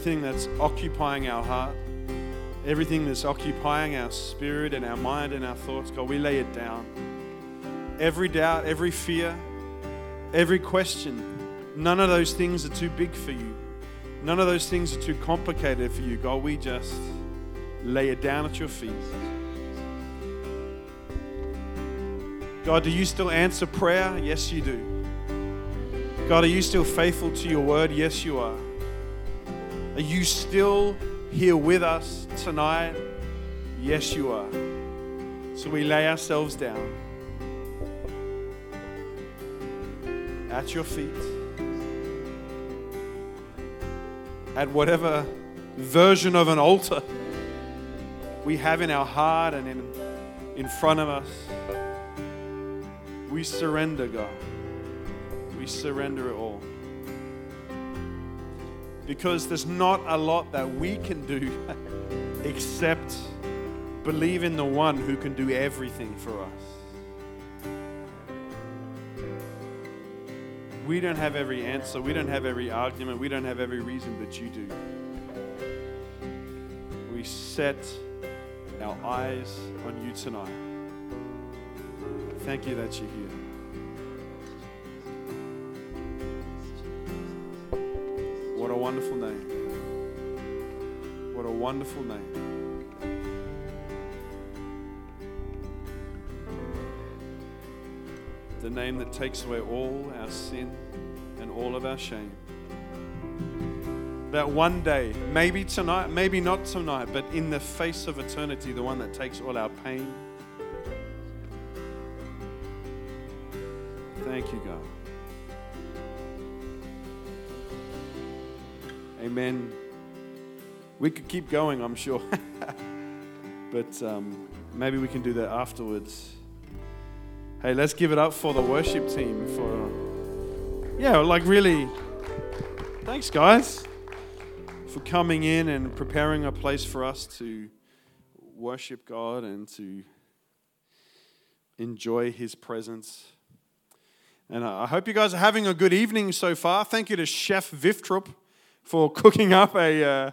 everything that's occupying our heart, everything that's occupying our spirit and our mind and our thoughts, God, we lay it down. Every doubt, every fear, every question, none of those things are too big for you. None of those things are too complicated for you. God, we just lay it down at your feet. God, do you still answer prayer? Yes, you do. God, are you still faithful to your word? Yes, you are. Are you still here with us tonight? Yes, you are. So we lay ourselves down at your feet, at whatever version of an altar we have in our heart and in, in front of us. We surrender, God. We surrender it all. Because there's not a lot that we can do except believe in the one who can do everything for us. We don't have every answer, we don't have every argument, we don't have every reason, but you do. We set our eyes on you tonight. Thank you that you're here. Wonderful name. What a wonderful name. The name that takes away all our sin and all of our shame. That one day, maybe tonight, maybe not tonight, but in the face of eternity, the one that takes all our pain. Amen. We could keep going, I'm sure. but um, maybe we can do that afterwards. Hey, let's give it up for the worship team for, yeah, like really. Thanks, guys, for coming in and preparing a place for us to worship God and to enjoy His presence. And I hope you guys are having a good evening so far. Thank you to Chef Viftrup for cooking up a, uh,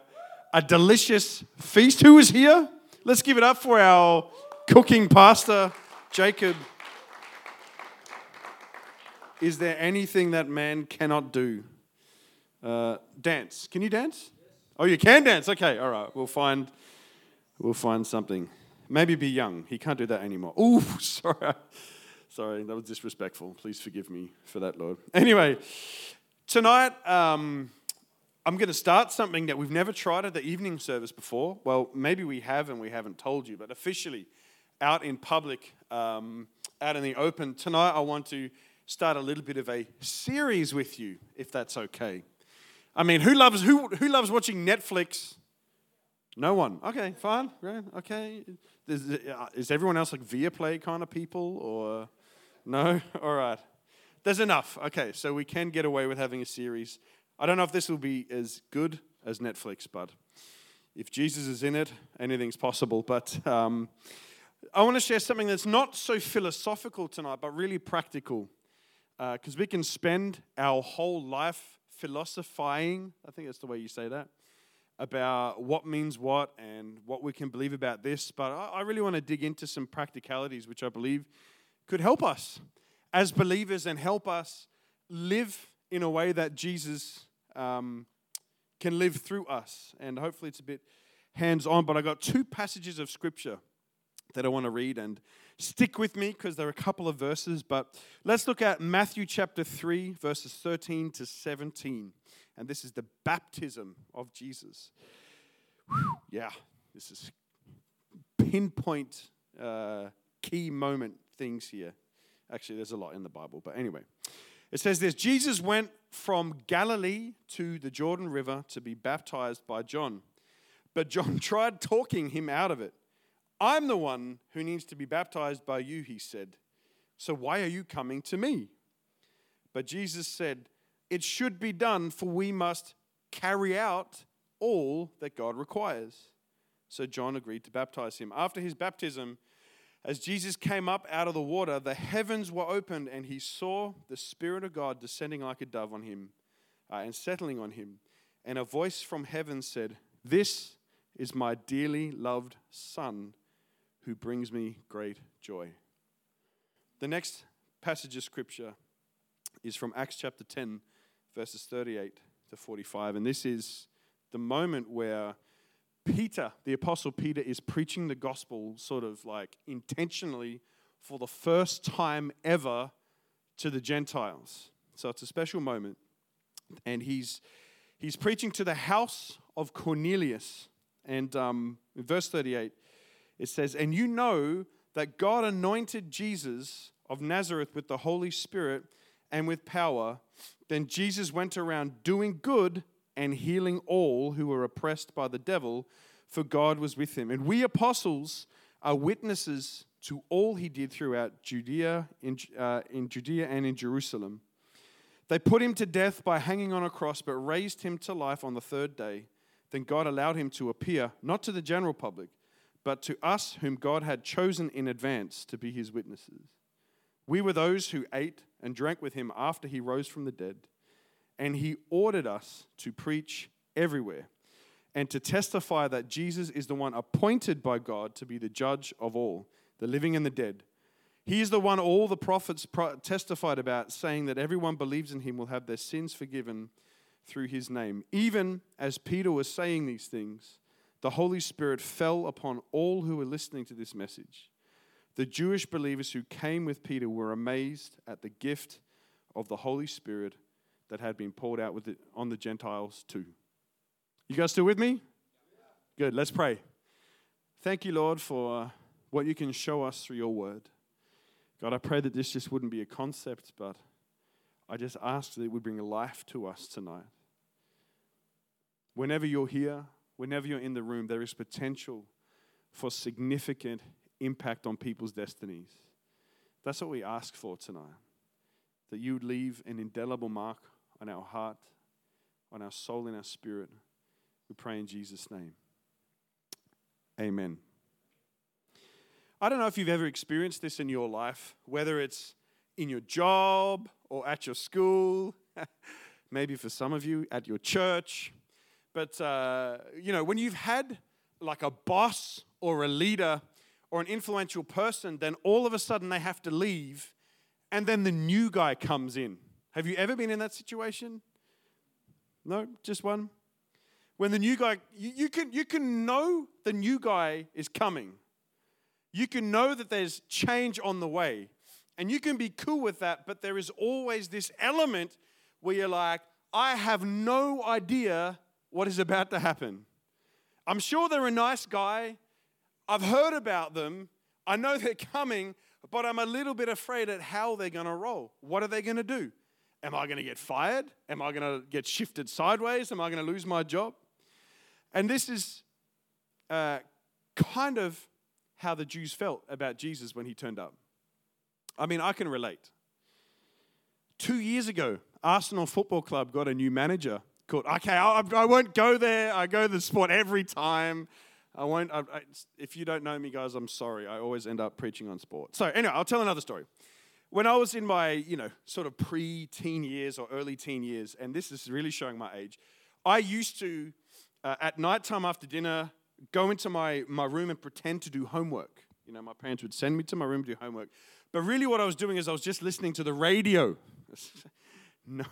a delicious feast. Who is here? Let's give it up for our cooking pastor, Jacob. Is there anything that man cannot do? Uh, dance. Can you dance? Oh, you can dance. Okay, all right. We'll find, we'll find something. Maybe be young. He can't do that anymore. Ooh, sorry. Sorry, that was disrespectful. Please forgive me for that, Lord. Anyway, tonight um, I'm going to start something that we've never tried at the evening service before. Well, maybe we have and we haven't told you, but officially, out in public, um, out in the open, tonight I want to start a little bit of a series with you, if that's okay. I mean, who loves who who loves watching Netflix? No one. Okay, fine. Okay. Is, is everyone else like Viaplay kind of people or no? All right. There's enough. Okay, so we can get away with having a series. I don't know if this will be as good as Netflix, but if Jesus is in it, anything's possible. But um, I want to share something that's not so philosophical tonight, but really practical because uh, we can spend our whole life philosophizing, I think that's the way you say that, about what means what and what we can believe about this. But I really want to dig into some practicalities which I believe could help us as believers and help us live in a way that Jesus um, can live through us. And hopefully it's a bit hands on, but I got two passages of scripture that I want to read and stick with me because there are a couple of verses. But let's look at Matthew chapter 3, verses 13 to 17. And this is the baptism of Jesus. Whew, yeah, this is pinpoint uh, key moment things here. Actually, there's a lot in the Bible, but anyway. It says this Jesus went from Galilee to the Jordan River to be baptized by John. But John tried talking him out of it. I'm the one who needs to be baptized by you, he said. So why are you coming to me? But Jesus said, It should be done, for we must carry out all that God requires. So John agreed to baptize him. After his baptism, as Jesus came up out of the water, the heavens were opened, and he saw the Spirit of God descending like a dove on him uh, and settling on him. and a voice from heaven said, This is my dearly loved Son who brings me great joy. The next passage of scripture is from Acts chapter 10, verses 38 to 45. And this is the moment where Peter, the Apostle Peter, is preaching the gospel sort of like intentionally for the first time ever to the Gentiles. So it's a special moment. And he's, he's preaching to the house of Cornelius. And um, in verse 38, it says, And you know that God anointed Jesus of Nazareth with the Holy Spirit and with power. Then Jesus went around doing good and healing all who were oppressed by the devil, for God was with him. And we apostles are witnesses to all he did throughout Judea, in, uh, in Judea and in Jerusalem. They put him to death by hanging on a cross, but raised him to life on the third day. Then God allowed him to appear, not to the general public, but to us whom God had chosen in advance to be his witnesses. We were those who ate and drank with him after he rose from the dead, and he ordered us to preach everywhere and to testify that Jesus is the one appointed by God to be the judge of all, the living and the dead. He is the one all the prophets testified about, saying that everyone believes in him will have their sins forgiven through his name. Even as Peter was saying these things, the Holy Spirit fell upon all who were listening to this message. The Jewish believers who came with Peter were amazed at the gift of the Holy Spirit that had been poured out the, on the Gentiles too. You guys still with me? Good, let's pray. Thank you, Lord, for what you can show us through your word. God, I pray that this just wouldn't be a concept, but I just ask that it would bring life to us tonight. Whenever you're here, whenever you're in the room, there is potential for significant impact on people's destinies. That's what we ask for tonight. That you would leave an indelible mark on our heart, on our soul, and our spirit. We pray in Jesus' name. Amen. I don't know if you've ever experienced this in your life, whether it's in your job or at your school, maybe for some of you at your church. But, uh, you know, when you've had like a boss or a leader or an influential person, then all of a sudden they have to leave and then the new guy comes in. Have you ever been in that situation? No, just one? When the new guy, you, you can, you can know the new guy is coming you can know that there's change on the way. And you can be cool with that, but there is always this element where you're like, I have no idea what is about to happen. I'm sure they're a nice guy. I've heard about them. I know they're coming, but I'm a little bit afraid at how they're going to roll. What are they going to do? Am I going to get fired? Am I going to get shifted sideways? Am I going to lose my job? And this is uh, kind of how the Jews felt about Jesus when he turned up. I mean, I can relate. Two years ago, Arsenal Football Club got a new manager called, okay, I, I won't go there. I go to the sport every time. I won't, I, I, if you don't know me, guys, I'm sorry. I always end up preaching on sport. So, anyway, I'll tell another story. When I was in my, you know, sort of pre teen years or early teen years, and this is really showing my age, I used to, uh, at night time after dinner, go into my, my room and pretend to do homework. You know, my parents would send me to my room to do homework. But really, what I was doing is I was just listening to the radio. no,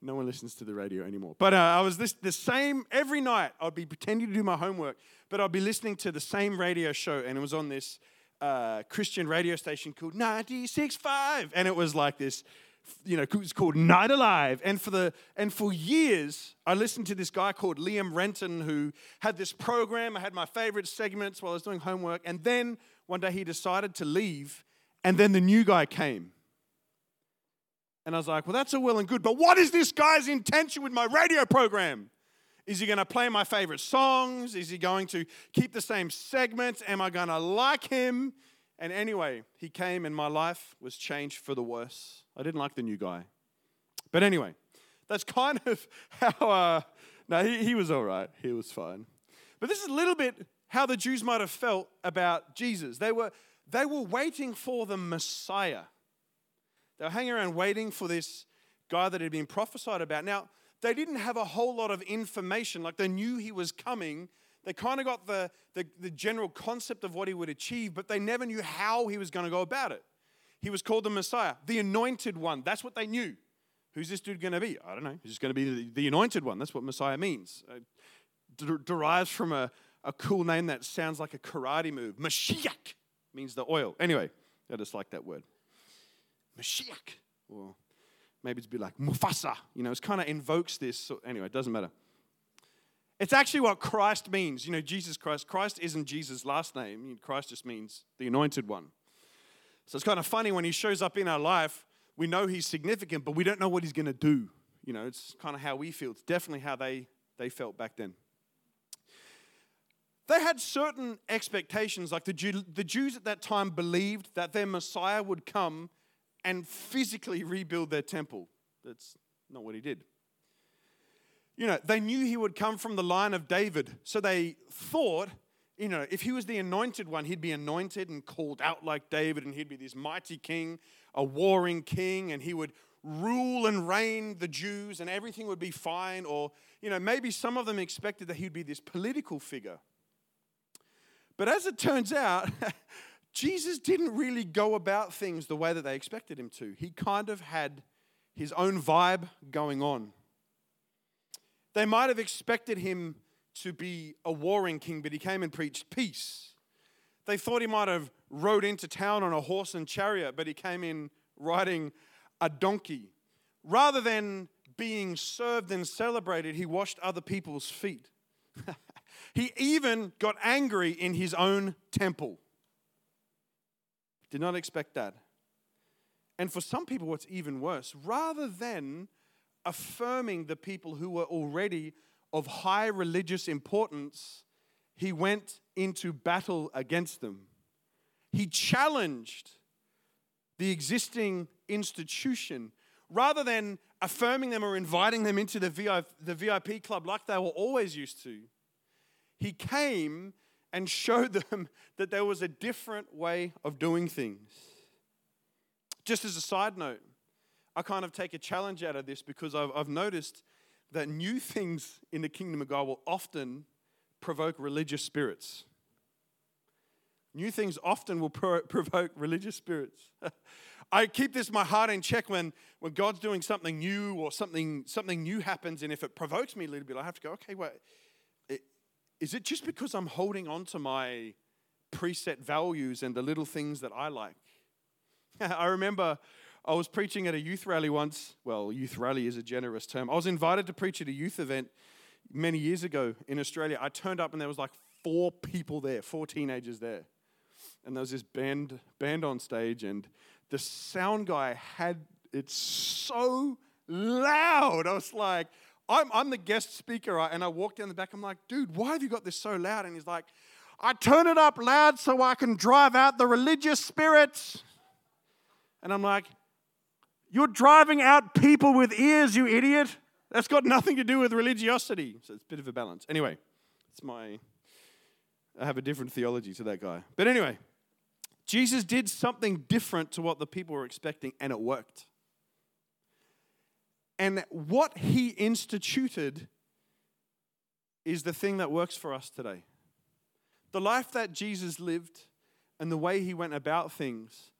no one listens to the radio anymore. But uh, I was this, the same every night. I'd be pretending to do my homework, but I'd be listening to the same radio show, and it was on this uh, Christian radio station called 96.5. And it was like this you know, it's called Night Alive. And for the and for years, I listened to this guy called Liam Renton who had this program. I had my favorite segments while I was doing homework. And then one day he decided to leave, and then the new guy came. And I was like, well, that's all well and good, but what is this guy's intention with my radio program? Is he going to play my favorite songs? Is he going to keep the same segments? Am I going to like him? And anyway, he came and my life was changed for the worse. I didn't like the new guy. But anyway, that's kind of how, uh, no, he, he was all right. He was fine. But this is a little bit how the Jews might have felt about Jesus. They were, they were waiting for the Messiah. They were hanging around waiting for this guy that had been prophesied about. Now, they didn't have a whole lot of information. Like they knew he was coming. They kind of got the, the, the general concept of what he would achieve, but they never knew how he was going to go about it. He was called the Messiah, the anointed one. That's what they knew. Who's this dude going to be? I don't know. He's just going to be the, the, anointed one. That's what Messiah means. It uh, derives from a, a cool name that sounds like a karate move. Mashiach means the oil. Anyway, I just like that word. Mashiach. Or maybe a bit like Mufasa. You know, it kind of invokes this. So anyway, it doesn't matter. It's actually what Christ means. You know, Jesus Christ. Christ isn't Jesus' last name. Christ just means the anointed one. So it's kind of funny when he shows up in our life, we know he's significant, but we don't know what he's going to do. You know, it's kind of how we feel. It's definitely how they, they felt back then. They had certain expectations, like the, Jew, the Jews at that time believed that their Messiah would come and physically rebuild their temple. That's not what he did. You know, they knew he would come from the line of David, so they thought, you know, if he was the anointed one, he'd be anointed and called out like David, and he'd be this mighty king, a warring king, and he would rule and reign the Jews, and everything would be fine. Or, you know, maybe some of them expected that he'd be this political figure. But as it turns out, Jesus didn't really go about things the way that they expected him to. He kind of had his own vibe going on. They might have expected him to be a warring king, but he came and preached peace. They thought he might have rode into town on a horse and chariot, but he came in riding a donkey. Rather than being served and celebrated, he washed other people's feet. he even got angry in his own temple. Did not expect that. And for some people, what's even worse, rather than affirming the people who were already of high religious importance, he went into battle against them. He challenged the existing institution rather than affirming them or inviting them into the VIP, the VIP club like they were always used to. He came and showed them that there was a different way of doing things. Just as a side note, I kind of take a challenge out of this because I've, I've noticed that new things in the kingdom of God will often provoke religious spirits. New things often will pro- provoke religious spirits. I keep this my heart in check when, when God's doing something new or something, something new happens, and if it provokes me a little bit, I have to go, okay, wait, is it just because I'm holding on to my preset values and the little things that I like? I remember I was preaching at a youth rally once. Well, youth rally is a generous term. I was invited to preach at a youth event many years ago in Australia. I turned up and there was like four people there, four teenagers there. And there was this band band on stage and the sound guy had it so loud. I was like, I'm, I'm the guest speaker, and I walk down the back. I'm like, dude, why have you got this so loud? And he's like, I turn it up loud so I can drive out the religious spirits. And I'm like, you're driving out people with ears, you idiot. That's got nothing to do with religiosity. So it's a bit of a balance. Anyway, it's my, I have a different theology to that guy. But anyway, Jesus did something different to what the people were expecting, and it worked. And what he instituted is the thing that works for us today. The life that Jesus lived and the way he went about things,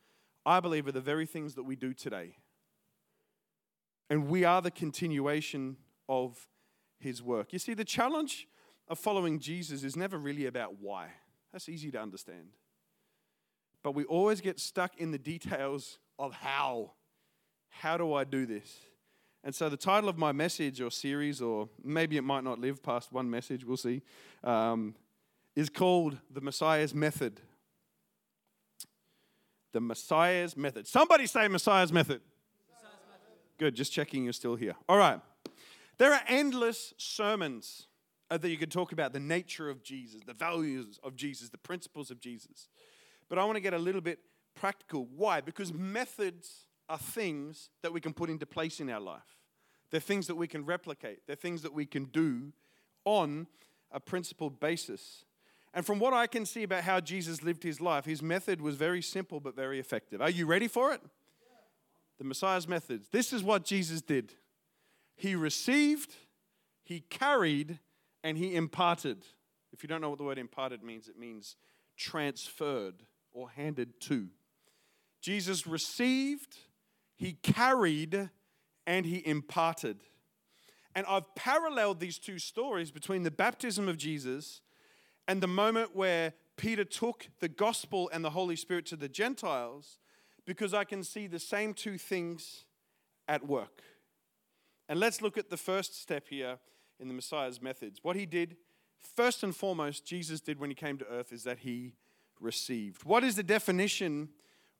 I believe, are the very things that we do today. And we are the continuation of his work. You see, the challenge of following Jesus is never really about why. That's easy to understand. But we always get stuck in the details of how. How do I do this? And so, the title of my message or series, or maybe it might not live past one message, we'll see, um, is called The Messiah's Method. The Messiah's Method. Somebody say Messiah's Method. Messiah's method. Good, just checking you're still here. All right. There are endless sermons uh, that you could talk about the nature of Jesus, the values of Jesus, the principles of Jesus. But I want to get a little bit practical. Why? Because methods are things that we can put into place in our life. They're things that we can replicate. They're things that we can do on a principled basis. And from what I can see about how Jesus lived his life, his method was very simple but very effective. Are you ready for it? The Messiah's methods. This is what Jesus did. he received, he carried, and he imparted. If you don't know what the word imparted means, it means transferred or handed to. Jesus received, he carried, and he imparted. And I've paralleled these two stories between the baptism of Jesus and the moment where Peter took the gospel and the Holy Spirit to the Gentiles because I can see the same two things at work. And let's look at the first step here in the Messiah's methods. What he did, first and foremost, Jesus did when he came to earth, is that he received. What is the definition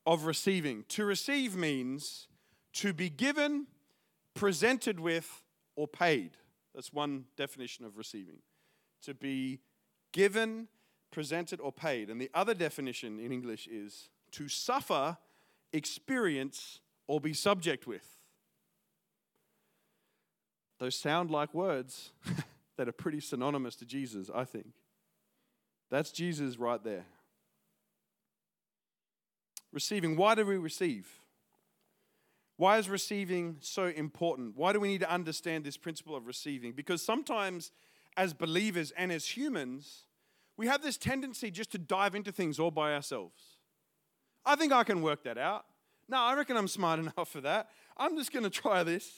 of receiving? To receive means to be given, presented with, or paid. That's one definition of receiving. To be given, presented, or paid. And the other definition in English is to suffer, experience, or be subject with. Those sound like words that are pretty synonymous to Jesus, I think. That's Jesus right there. Receiving. Why do we receive? Why is receiving so important? Why do we need to understand this principle of receiving? Because sometimes, as believers and as humans, we have this tendency just to dive into things all by ourselves. I think I can work that out. No, I reckon I'm smart enough for that. I'm just going to try this.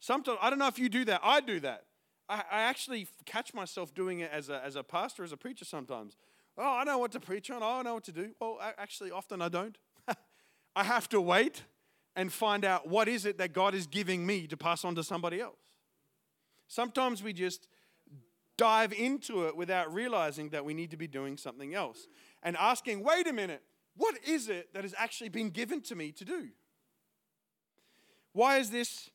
Sometimes, I don't know if you do that. I do that. I, I actually catch myself doing it as a, as a pastor, as a preacher sometimes. Oh, I know what to preach on. Oh, I know what to do. Well, actually, often I don't. I have to wait and find out what is it that God is giving me to pass on to somebody else. Sometimes we just dive into it without realizing that we need to be doing something else and asking, wait a minute, what is it that has actually been given to me to do? Why is this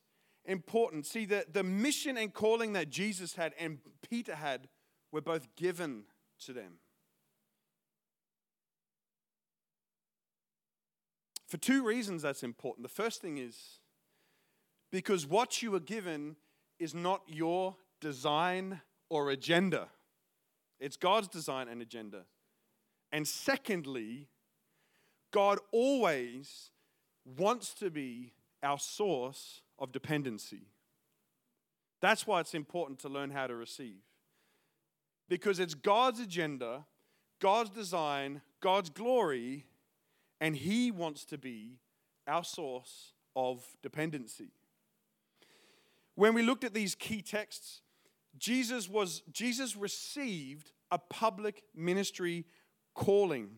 important. See, the, the mission and calling that Jesus had and Peter had were both given to them. For two reasons, that's important. The first thing is because what you were given is not your design or agenda, it's God's design and agenda. And secondly, God always wants to be our source of dependency. That's why it's important to learn how to receive. Because it's God's agenda, God's design, God's glory, and He wants to be our source of dependency. When we looked at these key texts, Jesus was Jesus received a public ministry calling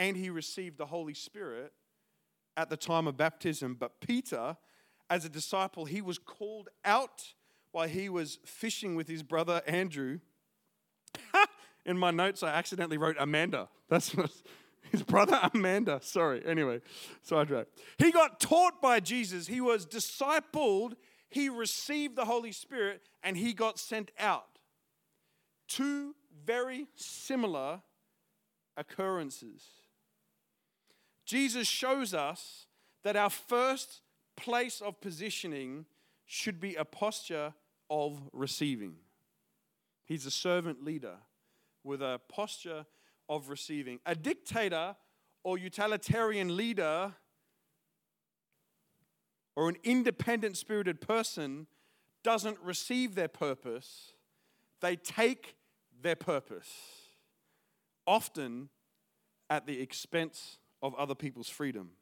and he received the Holy Spirit at the time of baptism. But Peter, as a disciple, he was called out while he was fishing with his brother Andrew. In my notes, I accidentally wrote Amanda. That's his brother Amanda. Sorry. Anyway, sidetrack. He got taught by Jesus. He was discipled. He received the Holy Spirit and he got sent out. Two very similar occurrences. Jesus shows us that our first place of positioning should be a posture of receiving. He's a servant leader with a posture of receiving. A dictator or utilitarian leader or an independent spirited person doesn't receive their purpose, they take their purpose, often at the expense of other people's freedom.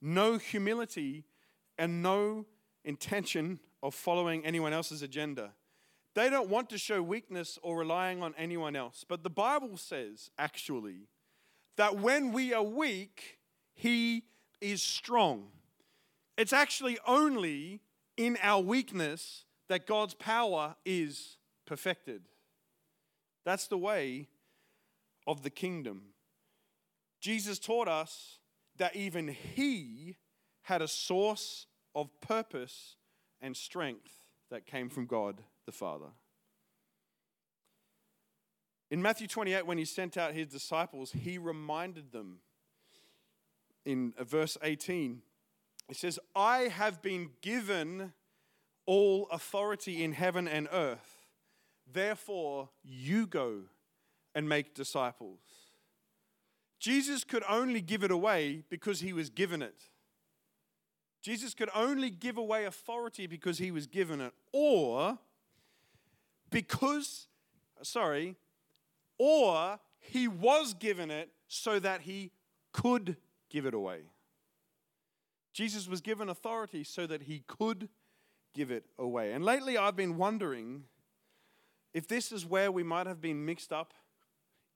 No humility and no intention of following anyone else's agenda. They don't want to show weakness or relying on anyone else. But the Bible says, actually, that when we are weak, He is strong. It's actually only in our weakness that God's power is perfected. That's the way of the kingdom. Jesus taught us that even he had a source of purpose and strength that came from God the Father. In Matthew 28, when he sent out his disciples, he reminded them in uh, verse 18, he says, I have been given all authority in heaven and earth. Therefore, you go and make disciples. Jesus could only give it away because he was given it. Jesus could only give away authority because he was given it, or because, sorry, or he was given it so that he could give it away. Jesus was given authority so that he could give it away. And lately I've been wondering if this is where we might have been mixed up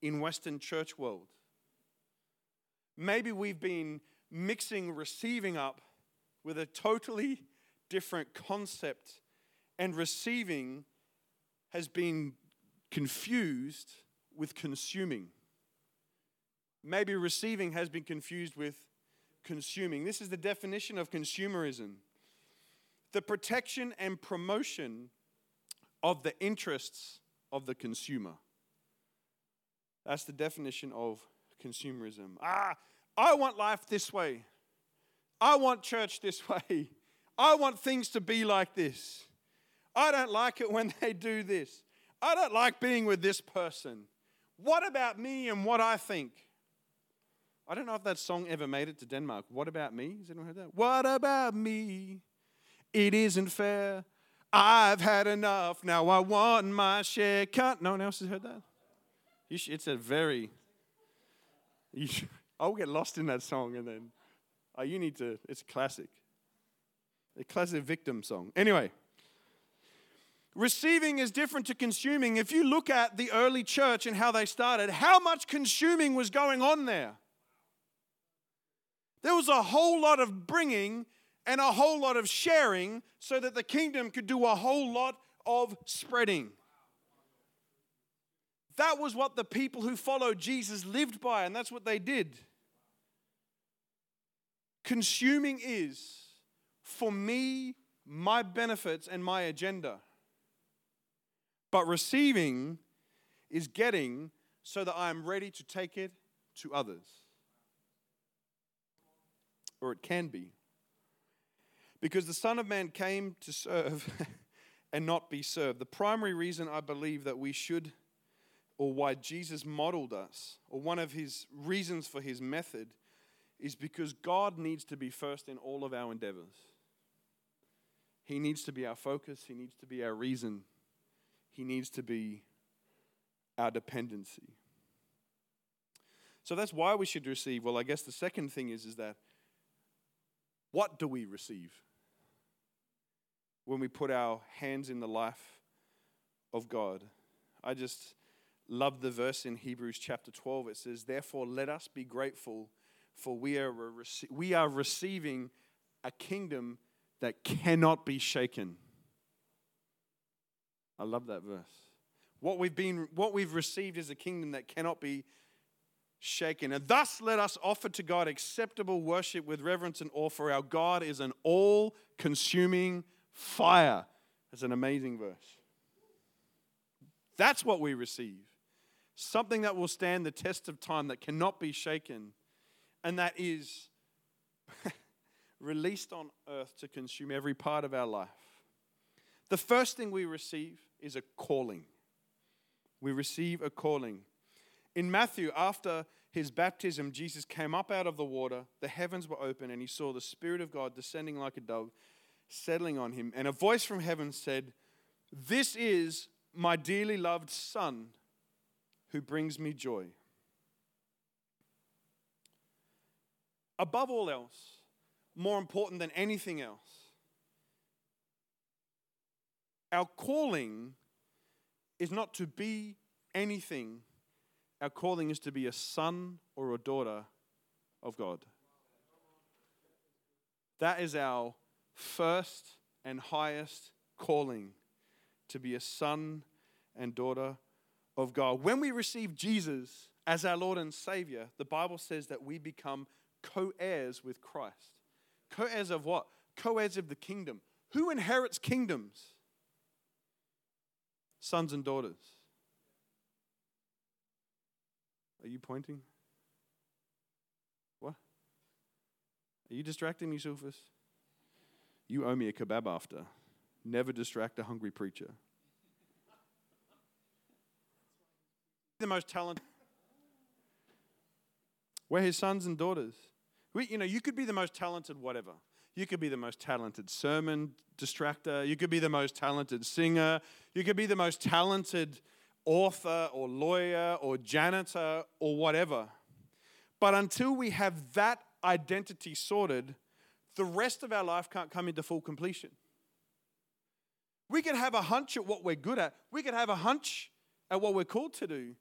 in Western church world. Maybe we've been mixing receiving up with a totally different concept, and receiving has been confused with consuming. Maybe receiving has been confused with consuming. This is the definition of consumerism the protection and promotion of the interests of the consumer. That's the definition of consumerism. Ah, I want life this way. I want church this way. I want things to be like this. I don't like it when they do this. I don't like being with this person. What about me and what I think? I don't know if that song ever made it to Denmark. What about me? Has anyone heard that? What about me? It isn't fair. I've had enough. Now I want my share cut. No one else has heard that? it's a very. I'll get lost in that song and then. Oh, you need to. It's a classic. A classic victim song. Anyway. Receiving is different to consuming. If you look at the early church and how they started, how much consuming was going on there? There was a whole lot of bringing and a whole lot of sharing so that the kingdom could do a whole lot of spreading. That was what the people who followed Jesus lived by, and that's what they did. Consuming is, for me, my benefits and my agenda. But receiving is getting so that I am ready to take it to others or it can be. Because the Son of Man came to serve and not be served. The primary reason I believe that we should, or why Jesus modeled us, or one of his reasons for his method, is because God needs to be first in all of our endeavors. He needs to be our focus, He needs to be our reason, He needs to be our dependency. So that's why we should receive. Well, I guess the second thing is, is that what do we receive when we put our hands in the life of God? I just love the verse in Hebrews chapter 12. It says, Therefore, let us be grateful, for we are, we are receiving a kingdom that cannot be shaken. I love that verse. What we've, been, what we've received is a kingdom that cannot be shaken. And thus let us offer to God acceptable worship with reverence and awe, for our God is an all consuming fire. That's an amazing verse. That's what we receive. Something that will stand the test of time, that cannot be shaken, and that is released on earth to consume every part of our life. The first thing we receive is a calling. We receive a calling. In Matthew, after his baptism, Jesus came up out of the water, the heavens were open, and he saw the Spirit of God descending like a dove, settling on him. And a voice from heaven said, This is my dearly loved Son who brings me joy. Above all else, more important than anything else, our calling is not to be anything our calling is to be a son or a daughter of God. That is our first and highest calling to be a son and daughter of God. When we receive Jesus as our Lord and Savior, the Bible says that we become co heirs with Christ. Co heirs of what? Co heirs of the kingdom. Who inherits kingdoms? Sons and daughters. Are you pointing? What? Are you distracting me, Sufis? You owe me a kebab after. Never distract a hungry preacher. The most talented. We're his sons and daughters. We, you know, you could be the most talented whatever. You could be the most talented sermon distractor. You could be the most talented singer. You could be the most talented author or lawyer or janitor or whatever. But until we have that identity sorted, the rest of our life can't come into full completion. We could have a hunch at what we're good at, we could have a hunch at what we're called to do.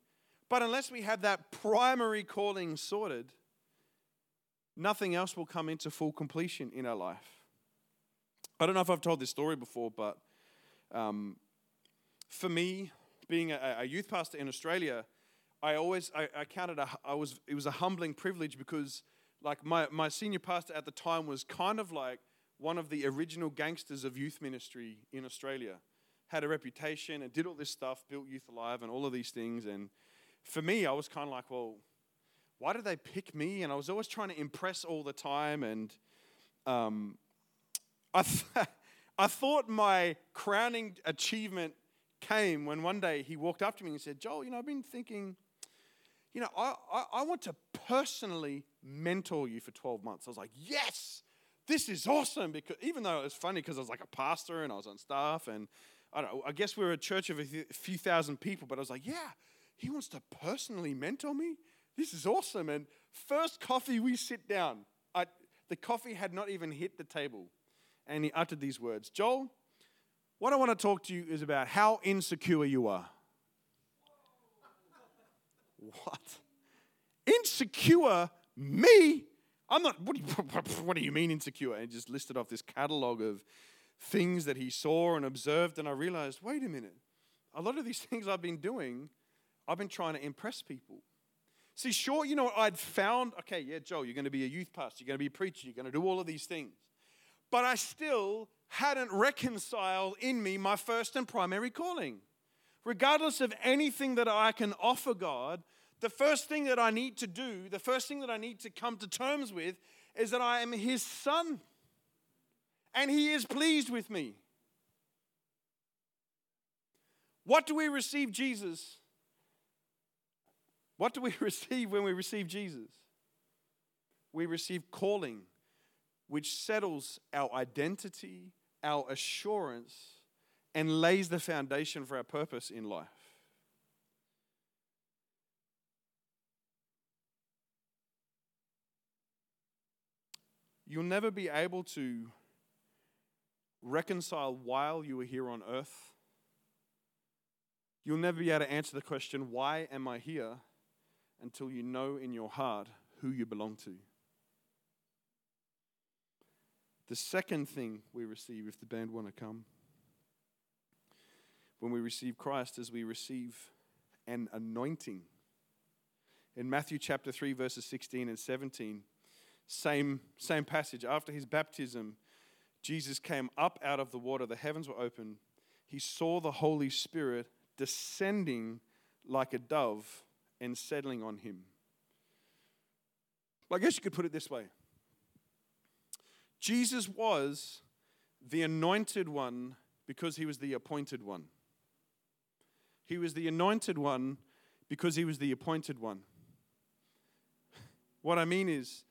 But unless we have that primary calling sorted, nothing else will come into full completion in our life. I don't know if I've told this story before, but um, for me, being a, a, youth pastor in Australia, I always I, I counted a, I was it was a humbling privilege because like my, my senior pastor at the time was kind of like one of the original gangsters of youth ministry in Australia. Had a reputation and did all this stuff, built Youth Alive and all of these things. And for me, I was kind of like, well, why did they pick me? And I was always trying to impress all the time. And um, I, th- I thought my crowning achievement came when one day he walked up to me and said, Joel, you know, I've been thinking, you know, I, I, I want to personally mentor you for 12 months. I was like, yes, this is awesome. Because even though it was funny because I was like a pastor and I was on staff and I don't know, I guess we were a church of a few thousand people, but I was like, yeah, he wants to personally mentor me. This is awesome. And first coffee, we sit down. I, the coffee had not even hit the table. And he uttered these words Joel, what I want to talk to you is about how insecure you are. What? Insecure? Me? I'm not, what do, you, what do you mean insecure? And just listed off this catalog of things that he saw and observed. And I realized, wait a minute. A lot of these things I've been doing, I've been trying to impress people. See, sure, you know, I'd found, okay, yeah, Joe, you're going to be a youth pastor, you're going to be a preacher, you're going to do all of these things. But I still hadn't reconciled in me my first and primary calling. Regardless of anything that I can offer God, the first thing that I need to do, the first thing that I need to come to terms with, is that I am His Son. And He is pleased with me. What do we receive Jesus? What do we receive when we receive Jesus? We receive calling, which settles our identity, our assurance, and lays the foundation for our purpose in life. You'll never be able to reconcile while you are here on earth. You'll never be able to answer the question, Why am I here? Until you know in your heart who you belong to. The second thing we receive, if the band want to come, when we receive Christ, is we receive an anointing. In Matthew chapter 3, verses 16 and 17, same, same passage. After his baptism, Jesus came up out of the water, the heavens were open. He saw the Holy Spirit descending like a dove and settling on him. I guess you could put it this way Jesus was the anointed one because he was the appointed one. He was the anointed one because he was the appointed one. What I mean is,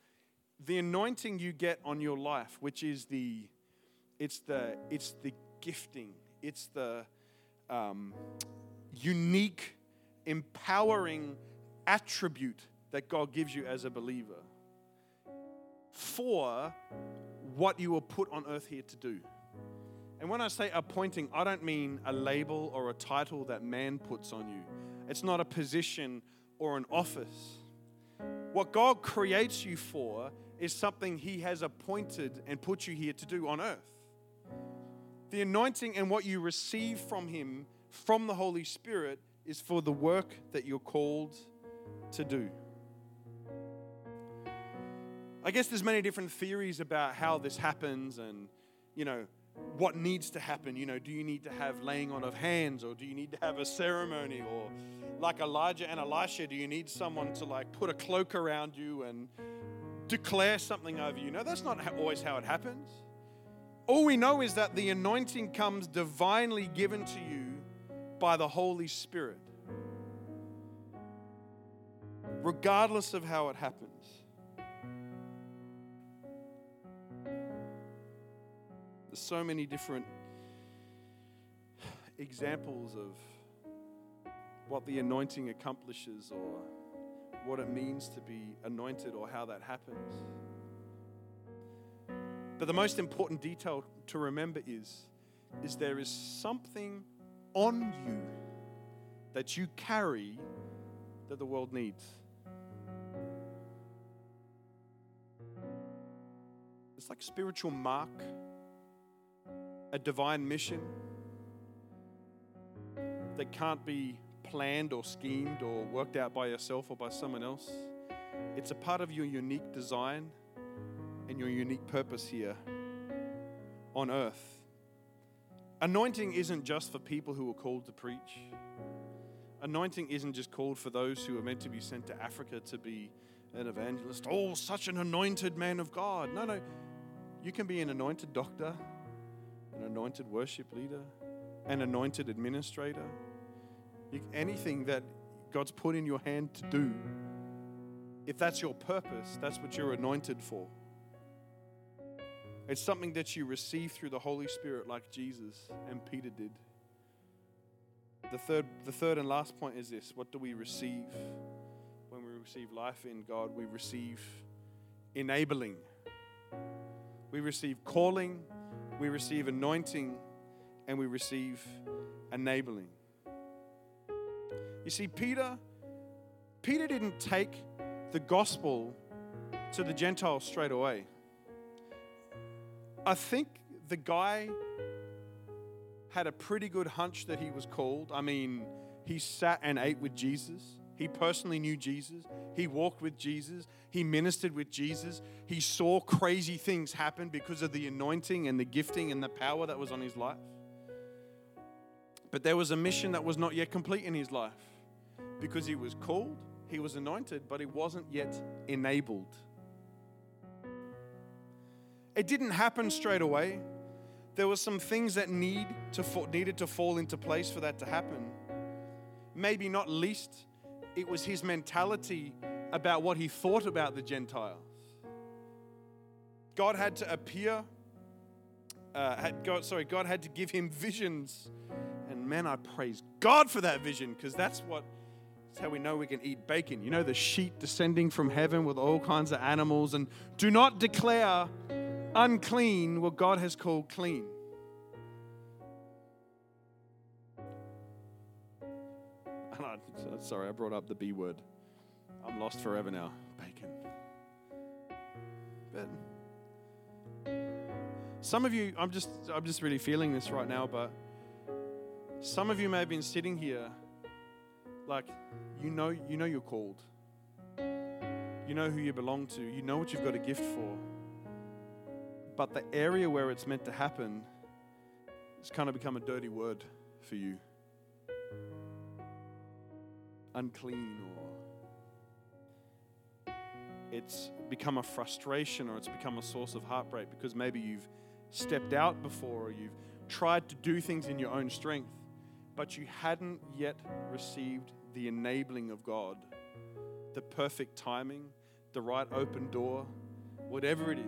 the anointing you get on your life, which is the, it's the, it's the gifting, it's the um, unique, empowering attribute that God gives you as a believer for what you were put on earth here to do. And when I say appointing, I don't mean a label or a title that man puts on you. It's not a position or an office. What God creates you for is something He has appointed and put you here to do on earth. The anointing and what you receive from Him, from the Holy Spirit, is for the work that you're called to do. I guess there's many different theories about how this happens and, you know, what needs to happen. You know, do you need to have laying on of hands or do you need to have a ceremony or like Elijah and Elisha, do you need someone to like put a cloak around you and declare something over you? No, that's not always how it happens. All we know is that the anointing comes divinely given to you by the Holy Spirit, regardless of how it happens. There's so many different examples of what the anointing accomplishes or what it means to be anointed or how that happens. But the most important detail to remember is, is there is something on you that you carry that the world needs. It's like spiritual mark, a divine mission that can't be planned or schemed or worked out by yourself or by someone else. It's a part of your unique design and your unique purpose here on earth. Anointing isn't just for people who are called to preach. Anointing isn't just called for those who are meant to be sent to Africa to be an evangelist. Oh, such an anointed man of God. No, no. You can be an anointed doctor, an anointed worship leader, an anointed administrator. You, anything that God's put in your hand to do, if that's your purpose, that's what you're anointed for. It's something that you receive through the Holy Spirit, like Jesus and Peter did. The third, the third and last point is this what do we receive when we receive life in God? We receive enabling. We receive calling, we receive anointing, and we receive enabling. You see, Peter, Peter didn't take the gospel to the Gentiles straight away. I think the guy had a pretty good hunch that he was called. I mean, he sat and ate with Jesus. He personally knew Jesus. He walked with Jesus. He ministered with Jesus. He saw crazy things happen because of the anointing and the gifting and the power that was on his life. But there was a mission that was not yet complete in his life because he was called, he was anointed, but he wasn't yet enabled. It didn't happen straight away. There were some things that need to needed to fall into place for that to happen. Maybe not least it was his mentality about what he thought about the Gentiles. God had to appear, uh, had God, sorry, God had to give him visions. And man, I praise God for that vision because that's what that's how we know we can eat bacon. You know, the sheet descending from heaven with all kinds of animals, and do not declare unclean what God has called clean. Sorry, I brought up the B word. I'm lost forever now. Bacon. But some of you, I'm just, I'm just really feeling this right now, but some of you may have been sitting here like you know, you know you're called. You know who you belong to. You know what you've got a gift for. But the area where it's meant to happen has kind of become a dirty word for you unclean or it's become a frustration or it's become a source of heartbreak because maybe you've stepped out before or you've tried to do things in your own strength, but you hadn't yet received the enabling of God, the perfect timing, the right open door, whatever it is.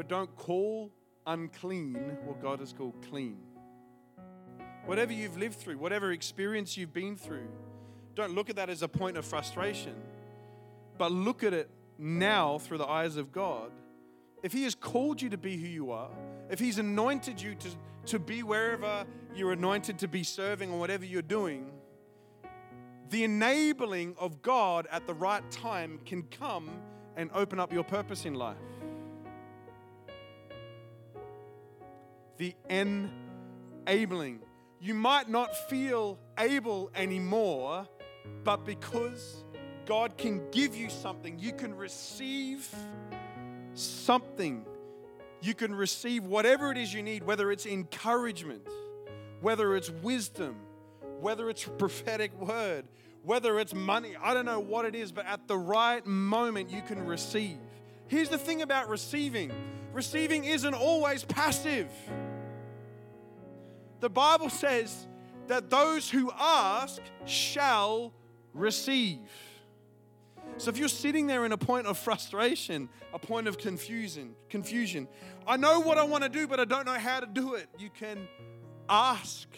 But don't call unclean what God has called clean. Whatever you've lived through, whatever experience you've been through, don't look at that as a point of frustration, but look at it now through the eyes of God. If He has called you to be who you are, if He's anointed you to, to be wherever you're anointed to be serving or whatever you're doing, the enabling of God at the right time can come and open up your purpose in life. The enabling. You might not feel able anymore but because God can give you something, you can receive something. You can receive whatever it is you need, whether it's encouragement, whether it's wisdom, whether it's prophetic word, whether it's money. I don't know what it is, but at the right moment, you can receive. Here's the thing about receiving receiving isn't always passive. The Bible says that those who ask shall receive. So if you're sitting there in a point of frustration, a point of confusion, confusion, I know what I want to do, but I don't know how to do it. You can ask.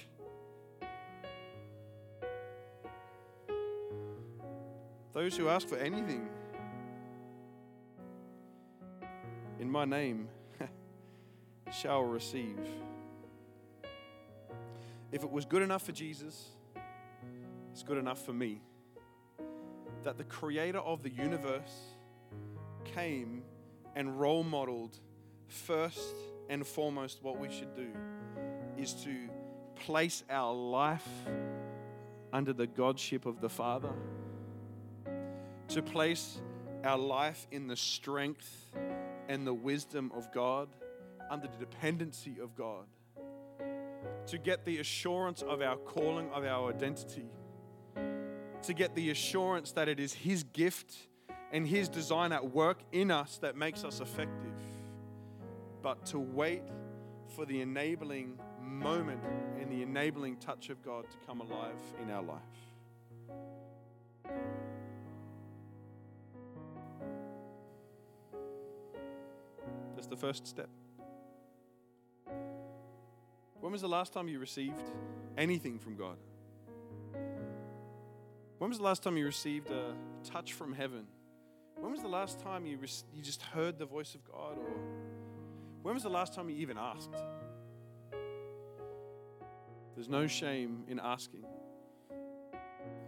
Those who ask for anything in my name shall receive. If it was good enough for Jesus, it's good enough for me. That the creator of the universe came and role modeled first and foremost what we should do is to place our life under the Godship of the Father, to place our life in the strength and the wisdom of God, under the dependency of God, to get the assurance of our calling, of our identity, to get the assurance that it is His gift and His design at work in us that makes us effective, but to wait for the enabling moment and the enabling touch of God to come alive in our life. That's the first step. When was the last time you received anything from God? When was the last time you received a touch from heaven? When was the last time you, you just heard the voice of God? Or when was the last time you even asked? There's no shame in asking.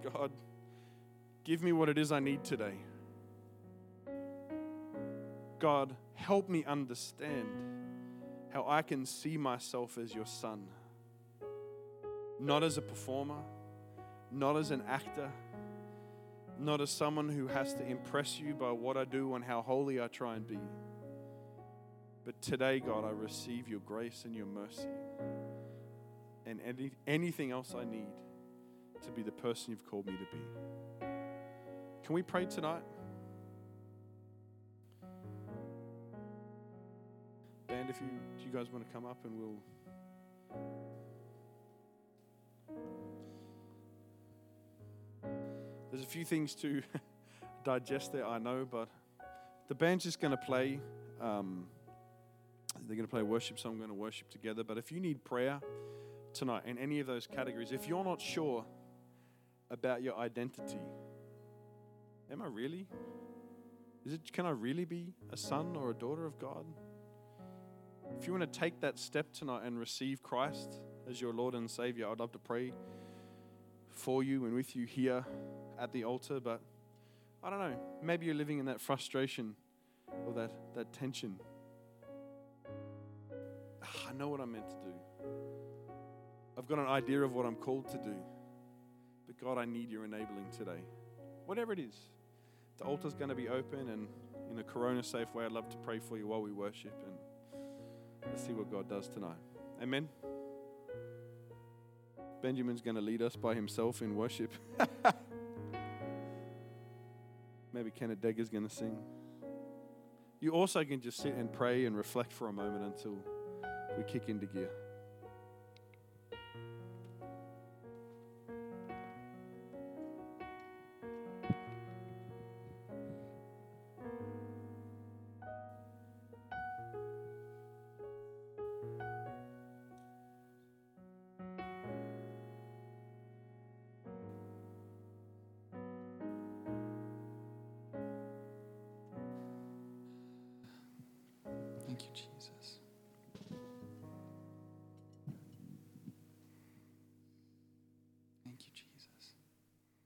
God, give me what it is I need today. God, help me understand how I can see myself as your son. Not as a performer, not as an actor, not as someone who has to impress you by what I do and how holy I try and be. But today, God, I receive your grace and your mercy and any, anything else I need to be the person you've called me to be. Can we pray tonight? If you, do you guys want to come up and we'll. There's a few things to digest there, I know, but the band's just going to play. Um, they're going to play worship song. I'm going to worship together. But if you need prayer, tonight in any of those categories, if you're not sure about your identity, am I really? Is it can I really be a son or a daughter of God? If you want to take that step tonight and receive Christ as your Lord and Savior, I'd love to pray for you and with you here at the altar, but I don't know, maybe you're living in that frustration or that, that tension. Ah, I know what I'm meant to do. I've got an idea of what I'm called to do. But God, I need your enabling today. Whatever it is. The altar's going to be open, and in a corona safe way, I'd love to pray for you while we worship. And let's see what God does tonight. Amen. Benjamin's going to lead us by himself in worship. Maybe Kenneth Degger's going to sing. You also can just sit and pray and reflect for a moment until we kick into gear.